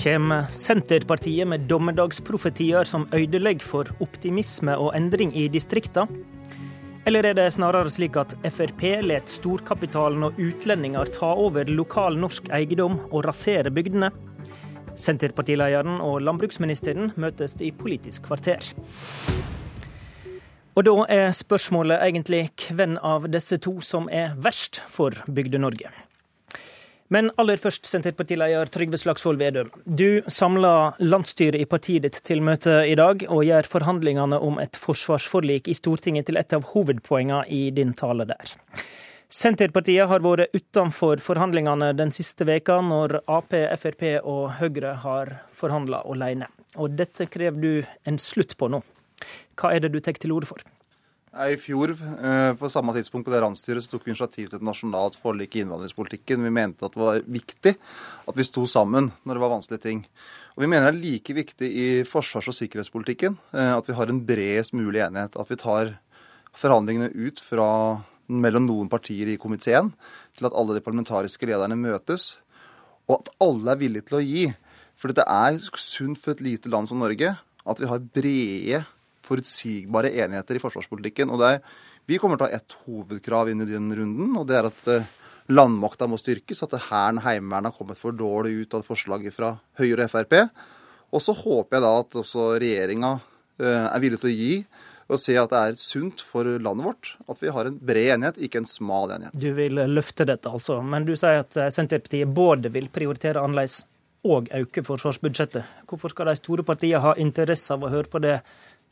Kommer Senterpartiet med dommedagsprofetier som ødelegger for optimisme og endring i distrikta? Eller er det snarere slik at Frp let storkapitalen og utlendinger ta over lokal norsk eiendom og rasere bygdene? Senterpartilederen og landbruksministeren møtes i Politisk kvarter. Og da er spørsmålet egentlig hvem av disse to som er verst for Bygde-Norge. Men aller først, Senterpartileder Trygve Slagsvold Vedum. Du samla landsstyret i partiet ditt til møte i dag, og gjør forhandlingene om et forsvarsforlik i Stortinget til et av hovedpoengene i din tale der. Senterpartiet har vært utenfor forhandlingene den siste veka, når Ap, Frp og Høyre har forhandla alene. Og dette krever du en slutt på nå. Hva er det du tar til orde for? I fjor, eh, på samme tidspunkt på det landsstyret, så tok vi initiativ til et nasjonalt forlik i innvandringspolitikken. Vi mente at det var viktig at vi sto sammen når det var vanskelige ting. Og Vi mener det er like viktig i forsvars- og sikkerhetspolitikken eh, at vi har en bredest mulig enighet. At vi tar forhandlingene ut fra mellom noen partier i komiteen til at alle de parlamentariske lederne møtes, og at alle er villige til å gi. For det er sunt for et lite land som Norge at vi har brede forutsigbare enigheter i forsvarspolitikken. og er, Vi kommer til å ha ett hovedkrav inn i den runden, og det er at uh, landmakta må styrkes. At Hæren Heimevernet har kommet for dårlig ut av forslaget fra Høyre og Frp. Og så håper jeg da at også regjeringa uh, er villig til å gi og se at det er sunt for landet vårt at vi har en bred enighet, ikke en smal enighet. Du vil løfte dette, altså. Men du sier at Senterpartiet både vil prioritere annerledes og øke forsvarsbudsjettet. Hvorfor skal de store partiene ha interesse av å høre på det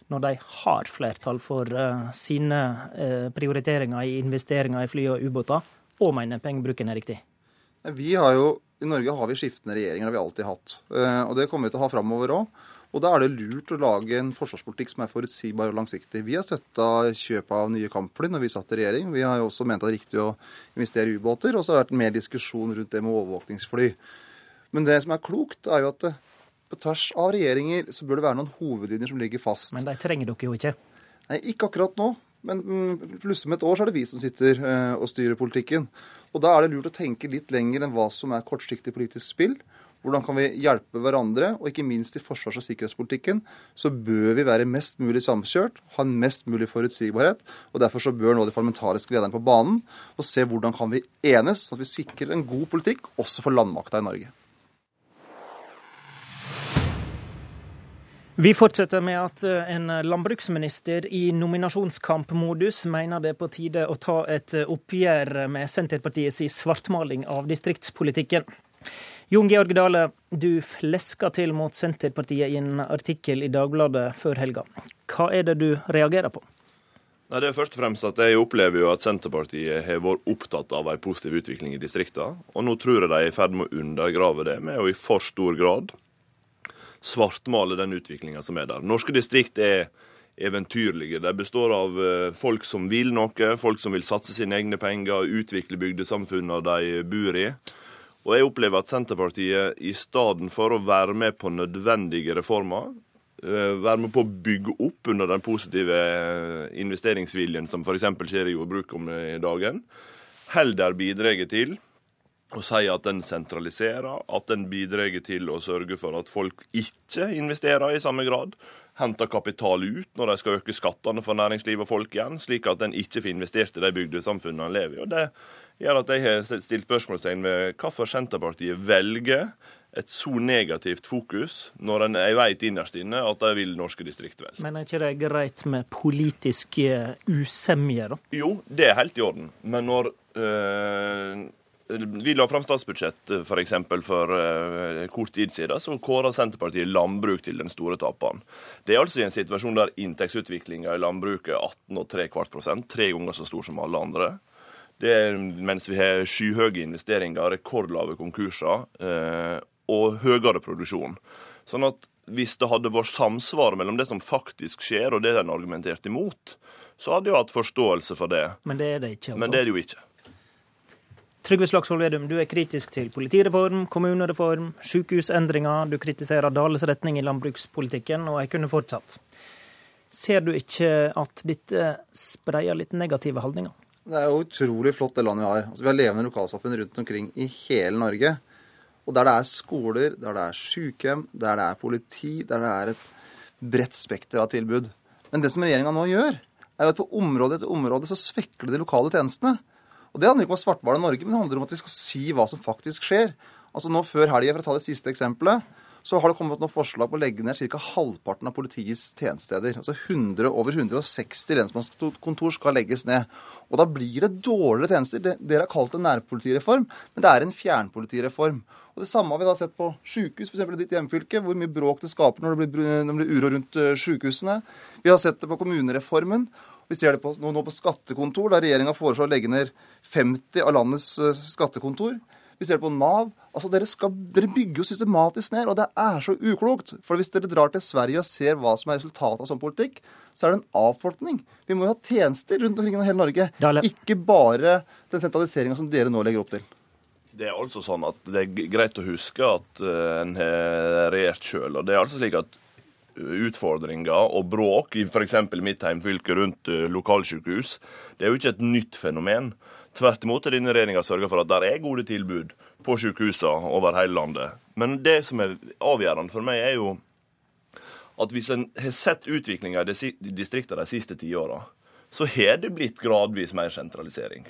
når de har flertall for uh, sine uh, prioriteringer i investeringer i fly og ubåter, og mener pengebruken er riktig? Vi har jo, I Norge har vi skiftende regjeringer, det har vi alltid hatt. Uh, og det kommer vi til å ha framover òg. Og da er det lurt å lage en forsvarspolitikk som er forutsigbar og langsiktig. Vi har støtta kjøp av nye kampfly når vi satt i regjering. Vi har jo også ment at det er riktig å investere i ubåter. Og så har det vært mer diskusjon rundt det med overvåkningsfly. Men det som er klokt, er jo at på tvers av regjeringer så bør det være noen hovedlinjer som ligger fast. Men de trenger dere jo ikke? Nei, ikke akkurat nå. Men mm, plutselig om et år så er det vi som sitter eh, og styrer politikken. Og da er det lurt å tenke litt lenger enn hva som er kortsiktig politisk spill. Hvordan kan vi hjelpe hverandre? Og ikke minst i forsvars- og sikkerhetspolitikken så bør vi være mest mulig samkjørt, ha en mest mulig forutsigbarhet. og Derfor så bør nå de parlamentariske lederne på banen og se hvordan kan vi enes, sånn at vi sikrer en god politikk også for landmakta i Norge. Vi fortsetter med at eh, en landbruksminister i nominasjonskampmodus mener det er på tide å ta et eh, oppgjør med Senterpartiets svartmaling av distriktspolitikken. Jon Georg Dale, du fleska til mot Senterpartiet i en artikkel i Dagbladet før helga. Hva er det du reagerer på? Nei, det er først og fremst at Jeg opplever jo at Senterpartiet har vært opptatt av en positiv utvikling i distriktene. Og nå tror jeg de er i ferd med å undergrave det med å i for stor grad svartmale den utviklinga som er der. Norske distrikt er eventyrlige. De består av eh, folk som vil noe, folk som vil satse sine egne penger, utvikle bygdesamfunnene de bor i. Og jeg opplever at Senterpartiet i stedet for å være med på nødvendige reformer, eh, være med på å bygge opp under den positive eh, investeringsviljen som f.eks. skjer i jordbruket om dagen, heller bidrar til og sier at den sentraliserer, at den bidrar til å sørge for at folk ikke investerer i samme grad. Henter kapital ut når de skal øke skattene for næringsliv og folk igjen, slik at en ikke får investert i de bygdesamfunnene en lever i. Og Det gjør at jeg har stilt spørsmålstegn ved hvorfor Senterpartiet velger et så negativt fokus når en vet innerst inne at de vil norske distrikt vel. Men er ikke det greit med politisk usemje, da? Jo, det er helt i orden. Men når øh, vi la fram statsbudsjett eh, for, eksempel, for uh, kort tid siden, så kåra Senterpartiet landbruk til den store taperen. Det er altså i en situasjon der inntektsutviklinga i landbruket er 18,3 prosent, tre ganger så stor som alle andre. Det er mens vi har skyhøye investeringer, rekordlave konkurser uh, og høyere produksjon. Sånn at hvis det hadde vært samsvar mellom det som faktisk skjer, og det en argumenterte imot, så hadde jeg hatt forståelse for det. Men det er det ikke, altså? Men det er det jo ikke. Trygve Slagsvold Vedum, du er kritisk til politireform, kommunereform, sykehusendringer. Du kritiserer Dales retning i landbrukspolitikken, og jeg kunne fortsatt. Ser du ikke at dette spreier litt negative holdninger? Det er jo utrolig flott det landet vi har. Altså, vi har levende lokalsamfunn rundt omkring i hele Norge. Og der det er skoler, der det er sykehjem, der det er politi, der det er et bredt spekter av tilbud. Men det som regjeringa nå gjør, er jo at på område etter område så svekker det de lokale tjenestene. Og Det handler ikke om å svartmale Norge, men det handler om at vi skal si hva som faktisk skjer. Altså nå Før helga, for å ta det siste eksempelet, så har det kommet noen forslag på å legge ned ca. halvparten av politiets tjenestesteder. Altså 100, Over 160 lensmannskontor skal legges ned. Og da blir det dårligere tjenester. Dere har kalt det nærpolitireform, men det er en fjernpolitireform. Og Det samme har vi da sett på sykehus, f.eks. i ditt hjemfylke, hvor mye bråk det skaper når det blir, når det blir uro rundt eh, sykehusene. Vi har sett det på kommunereformen. Vi ser det på, nå, på skattekontor, der regjeringa foreslår å legge ned 50 av landets eh, skattekontor. Vi ser det på Nav. Altså, dere, skal, dere, bygger jo systematisk ned, og det er så uklokt. For hvis dere drar til Sverige og ser hva som er resultatet av sånn politikk, så er det en avfolkning. Vi må jo ha tjenester rundt omkring i hele Norge. Ikke bare den sentraliseringa som dere nå legger opp til. Det er altså sånn at det er greit å huske at uh, en har regjert sjøl. Og det er altså slik at utfordringer og bråk i f.eks. mitt heimfylke rundt uh, lokalsykehus, det er jo ikke et nytt fenomen. Tvert imot er denne regjeringa sørga for at det er gode tilbud på sykehusene over hele landet. Men det som er avgjørende for meg, er jo at hvis en har sett utviklinga i distriktene de siste tiåra, så har det blitt gradvis mer sentralisering.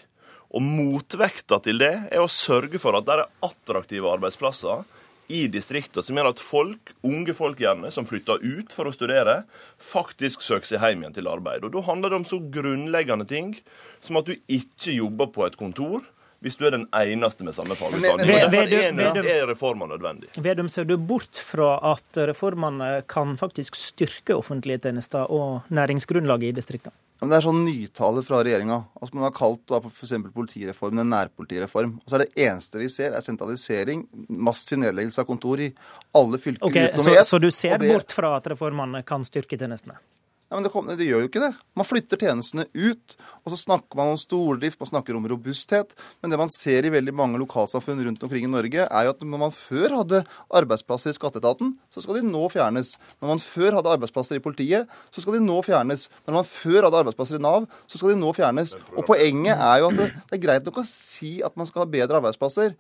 Og motvekta til det er å sørge for at det er attraktive arbeidsplasser i distriktene som gjør at folk, unge folk gjerne, som flytter ut for å studere, faktisk søker seg hjem igjen til arbeid. Og Da handler det om så grunnleggende ting som at du ikke jobber på et kontor hvis du er den eneste med samme fagutdanning. Derfor er reformer nødvendig. Vedum, ser du bort fra at reformene kan faktisk styrke offentlige tjenester og næringsgrunnlaget i distriktene? Men det er sånn nytale fra regjeringa. Altså man har kalt da f.eks. politireformen en nærpolitireform. Og så er det eneste vi ser, er sentralisering, massiv nedleggelse av kontor i alle fylker okay, utenom ett. Så, så du ser det... bort fra at reformene kan styrke tjenestene? Ja, men det, kom, det, gjør jo ikke det. Man flytter tjenestene ut. Og så snakker man om stordrift, man snakker om robusthet. Men det man ser i veldig mange lokalsamfunn rundt omkring i Norge, er jo at når man før hadde arbeidsplasser i skatteetaten, så skal de nå fjernes. Når man før hadde arbeidsplasser i politiet, så skal de nå fjernes. Når man før hadde arbeidsplasser i Nav, så skal de nå fjernes. Og poenget er jo at det, det er greit nok å si at man skal ha bedre arbeidsplasser.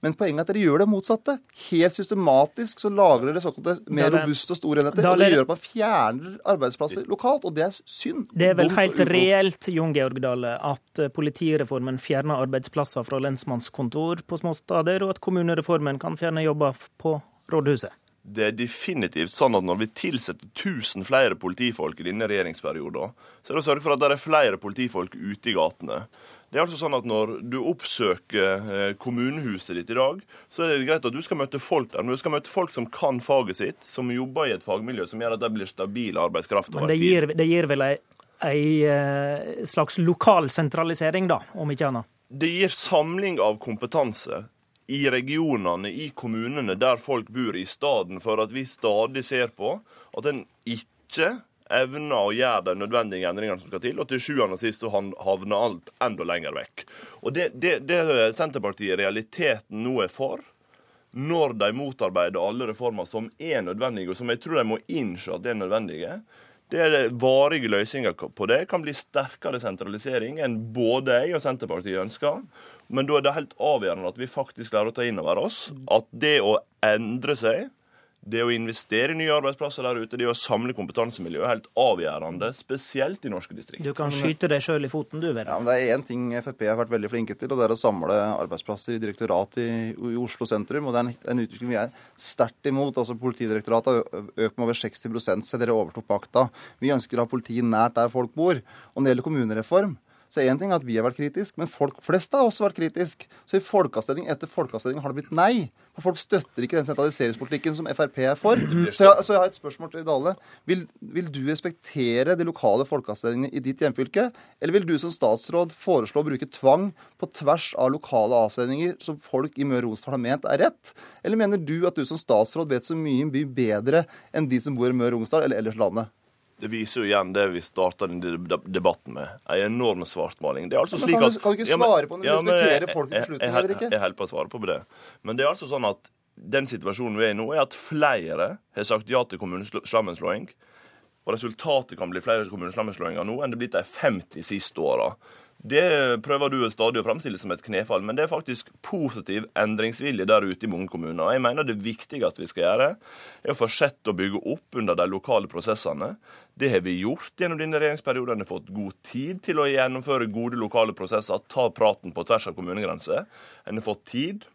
Men poenget er at dere gjør det motsatte. Helt systematisk så lager dere såkalte mer robuste og store enheter. og det gjør at man fjerner arbeidsplasser lokalt, og det er synd. Det er vel helt reelt, Jon Georg Dale, at eh, politireformen fjerner arbeidsplasser fra lensmannskontor på små steder, og at kommunereformen kan fjerne jobber på rådhuset? Det er definitivt sånn at når vi tilsetter 1000 flere politifolk i denne regjeringsperioden, så er det å sørge for at det er flere politifolk ute i gatene. Det er altså sånn at Når du oppsøker eh, kommunehuset ditt i dag, så er det greit at du skal møte folk der. Men du skal møte folk som kan faget sitt, som jobber i et fagmiljø som gjør at de blir stabil arbeidskraft over tid. Men det gir, det gir vel ei, ei eh, slags lokal sentralisering, da, om ikke annet? Det gir samling av kompetanse i regionene, i kommunene der folk bor, i stedet for at vi stadig ser på at en ikke evner å gjøre de nødvendige endringene som skal til, og til sjuende og sist så havner alt enda lenger vekk. Og det, det, det Senterpartiet i realiteten nå er for, når de motarbeider alle reformer som er nødvendige, og som jeg tror de må innse at det er nødvendige, det er varige løsninger på det. kan bli sterkere sentralisering enn både jeg og Senterpartiet ønsker. Men da er det helt avgjørende at vi faktisk klarer å ta inn over oss at det å endre seg det å investere i nye arbeidsplasser der ute, det å samle kompetansemiljø er helt avgjørende, spesielt i norske distrikter. Du kan skyte deg sjøl i foten, du, vel? Ja, men Det er én ting Frp har vært veldig flinke til, og det er å samle arbeidsplasser i direktorat i, i Oslo sentrum. og Det er en, en utvikling vi er sterkt imot. altså Politidirektoratet har økt med over 60 siden dere overtok pakta. Vi ønsker å ha politiet nært der folk bor. Og når det gjelder kommunereform, så én ting er at vi har vært kritiske, men folk flest har også vært kritiske. Så i folkeavstemning etter folkeavstemning har det blitt nei. For folk støtter ikke den sentraliseringspolitikken som Frp er for. Så jeg, så jeg har et spørsmål til Dale. Vil, vil du respektere de lokale folkeavstemningene i ditt hjemfylke? Eller vil du som statsråd foreslå å bruke tvang på tvers av lokale avstemninger som folk i Møre og Romsdal har ment er rett? Eller mener du at du som statsråd vet så mye mye bedre enn de som bor i Møre og Romsdal eller ellers i landet? Det viser jo igjen det vi starta debatten med. En enorm svartmaling. Det er altså slik at, kan du ikke svare på om du ja, respekterer folkets beslutning eller ikke? Jeg holder på å svare på det. Men det er altså sånn at den situasjonen vi er i nå, er at flere har sagt ja til kommunesammenslåing. Og resultatet kan bli flere kommunesammenslåinger nå enn det blitt de 50 siste åra. Det prøver du stadig å framstille som et knefall, men det er faktisk positiv endringsvilje der ute i mange kommuner. Jeg mener Det viktigste vi skal gjøre, er å fortsette å bygge opp under de lokale prosessene. Det har vi gjort gjennom denne regjeringsperioden. Vi har fått god tid til å gjennomføre gode lokale prosesser, ta praten på tvers av kommunegrenser. En har fått tid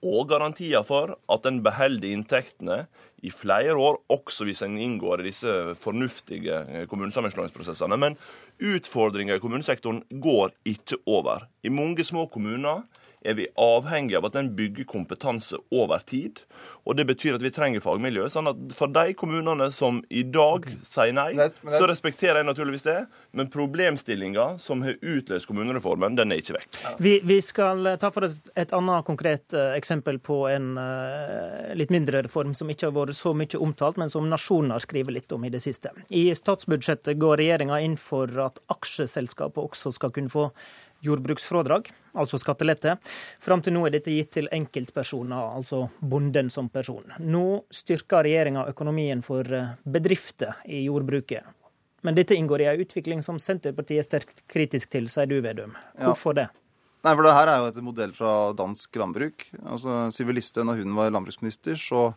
og garantier for at en beholder inntektene i flere år, også hvis en inngår i disse fornuftige kommunesammenslåingsprosessene. Men utfordringa i kommunesektoren går ikke over. I mange små kommuner er vi avhengig av at den bygger kompetanse over tid. Og Det betyr at vi trenger fagmiljø. sånn at For de kommunene som i dag sier nei, så respekterer jeg naturligvis det. Men problemstillinga som har utløst kommunereformen, den er ikke vekk. Vi, vi skal ta for oss et annet konkret uh, eksempel på en uh, litt mindre reform som ikke har vært så mye omtalt, men som Nasjonen har skrevet litt om i det siste. I statsbudsjettet går regjeringa inn for at aksjeselskapet også skal kunne få jordbruksfradrag, altså skattelette. Fram til nå er dette gitt til enkeltpersoner, altså bonden som person. Nå styrker regjeringa økonomien for eh, bedrifter i jordbruket. Men dette inngår i en utvikling som Senterpartiet er sterkt kritisk til, sier du, Vedum. Hvorfor ja. det? Nei, for det her er jo et modell fra dansk landbruk. Altså, Siv Listhaug, da hun var landbruksminister, så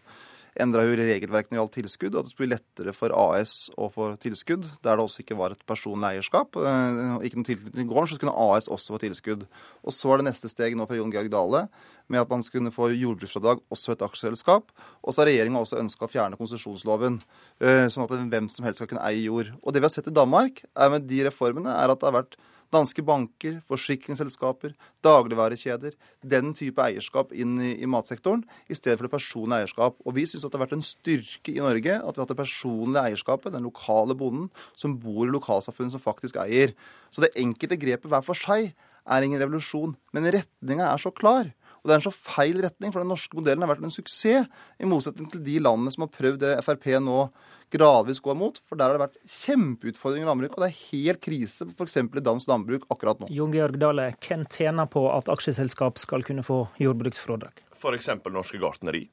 endra jo regelverket når det gjaldt tilskudd, at det skulle bli lettere for AS å få tilskudd der det også ikke var et personlig eierskap. Eh, ikke noen tilknytning til gården, så kunne AS også få tilskudd. Og så er det neste steg nå fra Jon Georg Dale med at man skulle få jordbruksfradrag også et aksjeselskap. Og så har regjeringa også ønska å fjerne konsesjonsloven, eh, sånn at hvem som helst skal kunne eie jord. Og det vi har sett i Danmark er med de reformene, er at det har vært Danske banker, forsikringsselskaper, dagligvarekjeder. Den type eierskap inn i, i, matsektoren, i stedet for det personlige eierskap. Og vi syns det har vært en styrke i Norge at vi har hatt det personlige eierskapet, den lokale bonden som bor i lokalsamfunnet, som faktisk eier. Så det enkelte grepet hver for seg er ingen revolusjon. Men retninga er så klar. Og det er en så feil retning, for den norske modellen har vært en suksess, i motsetning til de landene som har prøvd det Frp nå gradvis gå imot. For der har det vært kjempeutfordringer i landbruket, og det er helt krise f.eks. i dansk landbruk akkurat nå. Jon Georg Dale, hvem tjener på at aksjeselskap skal kunne få jordbruksfradrag? F.eks. norske gartneri,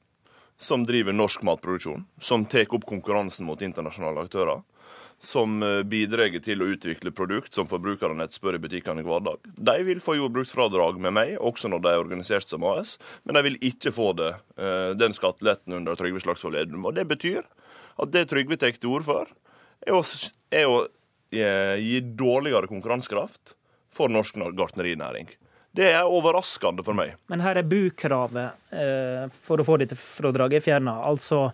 som driver norsk matproduksjon, som tar opp konkurransen mot internasjonale aktører som eh, bidrar til å utvikle produkt som forbrukerne etterspør i butikkene hver dag. De vil få jordbruksfradrag med meg, også når de er organisert som AS, men de vil ikke få det, eh, den skatteletten under Trygve Slagsvold Edum. Og det betyr at det Trygve tar til orde for, er å, er å eh, gi dårligere konkurransekraft for norsk gartnerinæring. Det er overraskende for meg. Men her er bukravet eh, for å få dette fradraget fjerna. Altså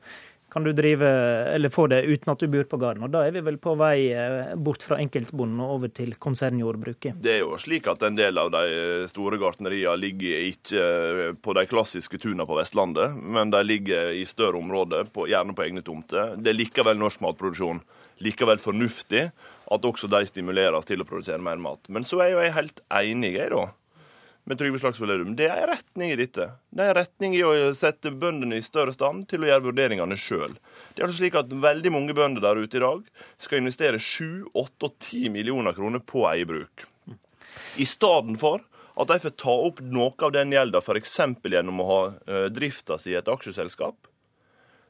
kan du drive, eller få det uten at du bor på gården. Og da er vi vel på vei eh, bort fra enkeltbonden og over til konsernjordbruket? Det er jo slik at en del av de store gartneriene ligger ikke eh, på de klassiske tuna på Vestlandet, men de ligger i større områder, på, gjerne på egne tomter. Det er likevel norsk matproduksjon. Likevel fornuftig at også de stimuleres til å produsere mer mat. Men så er jo jeg helt enig, jeg, da med Trygve Slagsvold Vedum. Det er en retning i dette. Det er en retning i å sette bøndene i større stand til å gjøre vurderingene sjøl. Det er altså slik at veldig mange bønder der ute i dag skal investere 7, 8 og 10 millioner kroner på eiebruk. I stedet for at de får ta opp noe av den gjelda f.eks. gjennom å ha uh, drifta si i et aksjeselskap,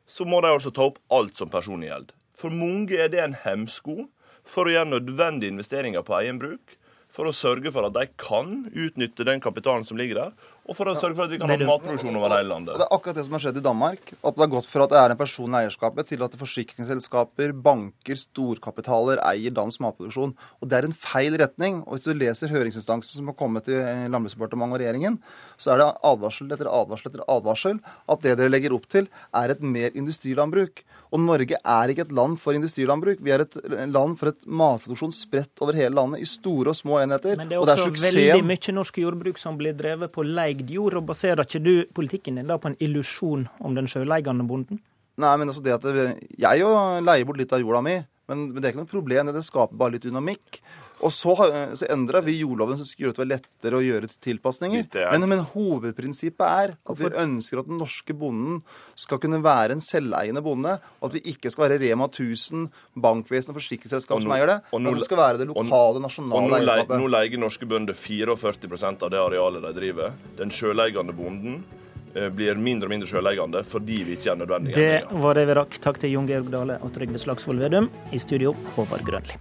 så må de altså ta opp alt som personlig gjeld. For mange er det en hemsko for å gjøre nødvendige investeringer på egen bruk for å sørge for at de kan utnytte den kapitalen som ligger der, og for å sørge for at vi kan ha matproduksjon over hele landet. Det er akkurat det som har skjedd i Danmark. At det har gått fra at det er en person i eierskapet, til at forsikringsselskaper, banker, storkapitaler eier dansk matproduksjon. Og Det er en feil retning. Og Hvis du leser høringsinstansen som har kommet til Landbruksdepartementet og regjeringen, så er det advarsel etter advarsel etter advarsel at det dere legger opp til, er et mer industrilandbruk. Og Norge er ikke et land for industrilandbruk. Vi er et land for et matproduksjon spredt over hele landet, i store og små enheter. Men det er også det er veldig mye norsk jordbruk som blir drevet på leid jord. og Baserer ikke du politikken din da på en illusjon om den sjøleigende bonden? Nei, men altså det at Jeg jo leier bort litt av jorda mi, men, men det er ikke noe problem. Det skaper bare litt dynamikk. Og så, så endra vi jordloven som skulle gjøre det var lettere å gjøre tilpasninger. Men, men, hovedprinsippet er at vi ønsker at den norske bonden skal kunne være en selveiende bonde. Og at vi ikke skal være Rema 1000, bankvesen og forsikringsselskap som eier det. Men at det skal være det lokale, nasjonale og Nå leier norske bønder 44% av det arealet de driver. Den sjøleiende bonden eh, blir mindre og mindre sjøleiende fordi vi ikke er nødvendige. Det var det vi rakk. Takk til Jon Georg Dale og Trygve Slagsvold Vedum. I studio, Håvard Grønli.